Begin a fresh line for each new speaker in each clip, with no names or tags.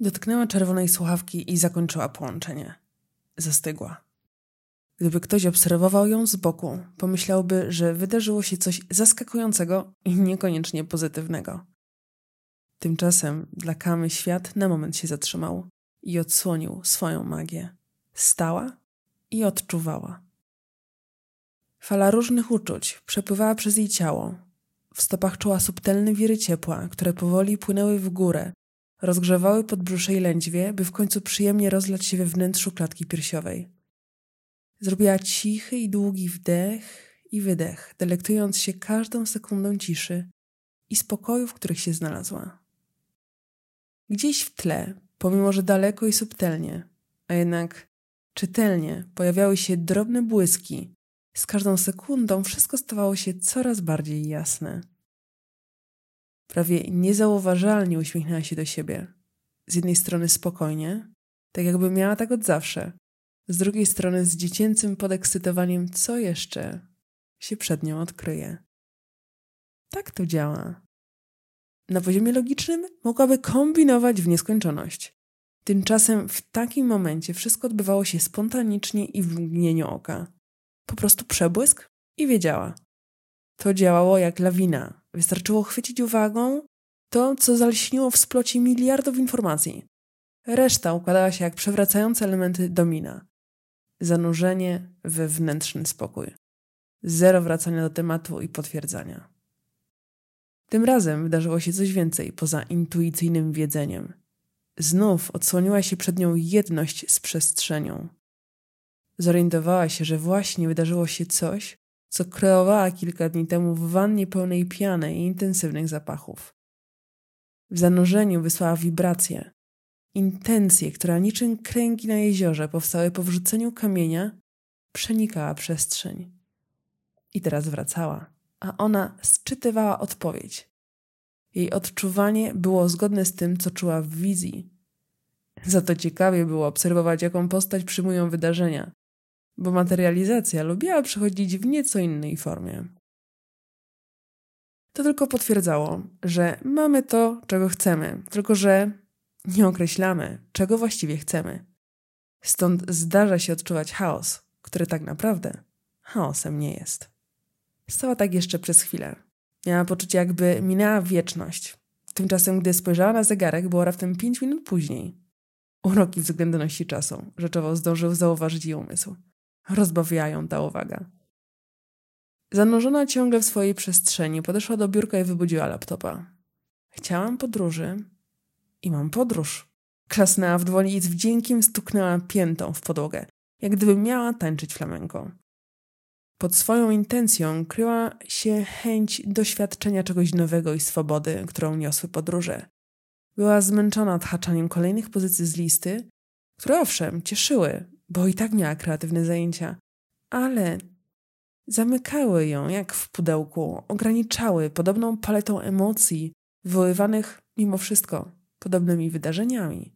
Dotknęła czerwonej słuchawki i zakończyła połączenie. Zastygła. Gdyby ktoś obserwował ją z boku, pomyślałby, że wydarzyło się coś zaskakującego i niekoniecznie pozytywnego. Tymczasem dla Kamy świat na moment się zatrzymał i odsłonił swoją magię. Stała i odczuwała. Fala różnych uczuć przepływała przez jej ciało. W stopach czuła subtelne wiry ciepła, które powoli płynęły w górę, rozgrzewały podbrzusze i lędźwie, by w końcu przyjemnie rozlać się we wnętrzu klatki piersiowej. Zrobiła cichy i długi wdech i wydech, delektując się każdą sekundą ciszy i spokoju, w których się znalazła. Gdzieś w tle, pomimo że daleko i subtelnie, a jednak czytelnie pojawiały się drobne błyski. Z każdą sekundą wszystko stawało się coraz bardziej jasne. Prawie niezauważalnie uśmiechnęła się do siebie. Z jednej strony spokojnie, tak jakby miała tak od zawsze, z drugiej strony z dziecięcym podekscytowaniem, co jeszcze się przed nią odkryje. Tak to działa. Na poziomie logicznym mogłaby kombinować w nieskończoność. Tymczasem w takim momencie wszystko odbywało się spontanicznie i w mgnieniu oka. Po prostu przebłysk i wiedziała. To działało jak lawina. Wystarczyło chwycić uwagą to, co zalśniło w splocie miliardów informacji. Reszta układała się jak przewracające elementy domina. Zanurzenie we wewnętrzny spokój. Zero wracania do tematu i potwierdzania. Tym razem wydarzyło się coś więcej poza intuicyjnym wiedzeniem. Znów odsłoniła się przed nią jedność z przestrzenią. Zorientowała się, że właśnie wydarzyło się coś, co kreowała kilka dni temu w wannie pełnej piany i intensywnych zapachów. W zanurzeniu wysłała wibracje, intencje, która niczym kręgi na jeziorze powstały po wrzuceniu kamienia, przenikała przestrzeń. I teraz wracała, a ona sczytywała odpowiedź. Jej odczuwanie było zgodne z tym, co czuła w wizji. Za to ciekawie było obserwować, jaką postać przyjmują wydarzenia, bo materializacja lubiła przychodzić w nieco innej formie. To tylko potwierdzało, że mamy to, czego chcemy, tylko że nie określamy, czego właściwie chcemy. Stąd zdarza się odczuwać chaos, który tak naprawdę chaosem nie jest. Stała tak jeszcze przez chwilę. Miała poczucie, jakby minęła wieczność. Tymczasem, gdy spojrzała na zegarek, było raptem pięć minut później. Uroki względności czasu, rzeczowo zdążył zauważyć jej umysł. Rozbawiła ją ta uwaga. Zanurzona ciągle w swojej przestrzeni, podeszła do biurka i wybudziła laptopa. Chciałam podróży i mam podróż. Klasnęła w dłoni i z wdziękiem stuknęła piętą w podłogę, jak gdyby miała tańczyć flamenko. Pod swoją intencją kryła się chęć doświadczenia czegoś nowego i swobody, którą niosły podróże. Była zmęczona odhaczaniem kolejnych pozycji z listy, które owszem cieszyły, bo i tak miała kreatywne zajęcia, ale zamykały ją jak w pudełku, ograniczały podobną paletą emocji wywoływanych mimo wszystko podobnymi wydarzeniami.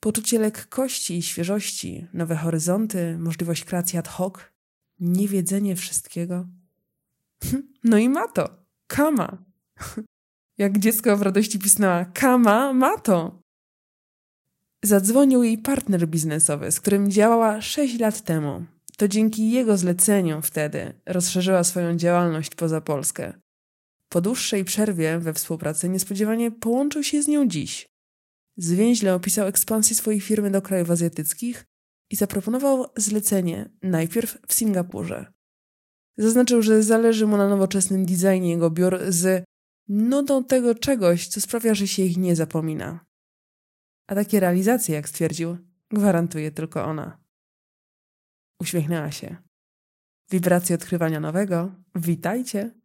Poczucie lekkości i świeżości, nowe horyzonty, możliwość kreacji ad hoc, niewiedzenie wszystkiego. No i ma to. Kama. Jak dziecko w radości pisnęła, Kama ma to. Zadzwonił jej partner biznesowy, z którym działała 6 lat temu. To dzięki jego zleceniu wtedy rozszerzyła swoją działalność poza Polskę. Po dłuższej przerwie we współpracy niespodziewanie połączył się z nią dziś. Zwięźle opisał ekspansję swojej firmy do krajów azjatyckich i zaproponował zlecenie najpierw w Singapurze. Zaznaczył, że zależy mu na nowoczesnym designie jego biur z nudą tego czegoś, co sprawia, że się ich nie zapomina. A takie realizacje, jak stwierdził, gwarantuje tylko ona. Uśmiechnęła się. Wibracje odkrywania nowego? Witajcie!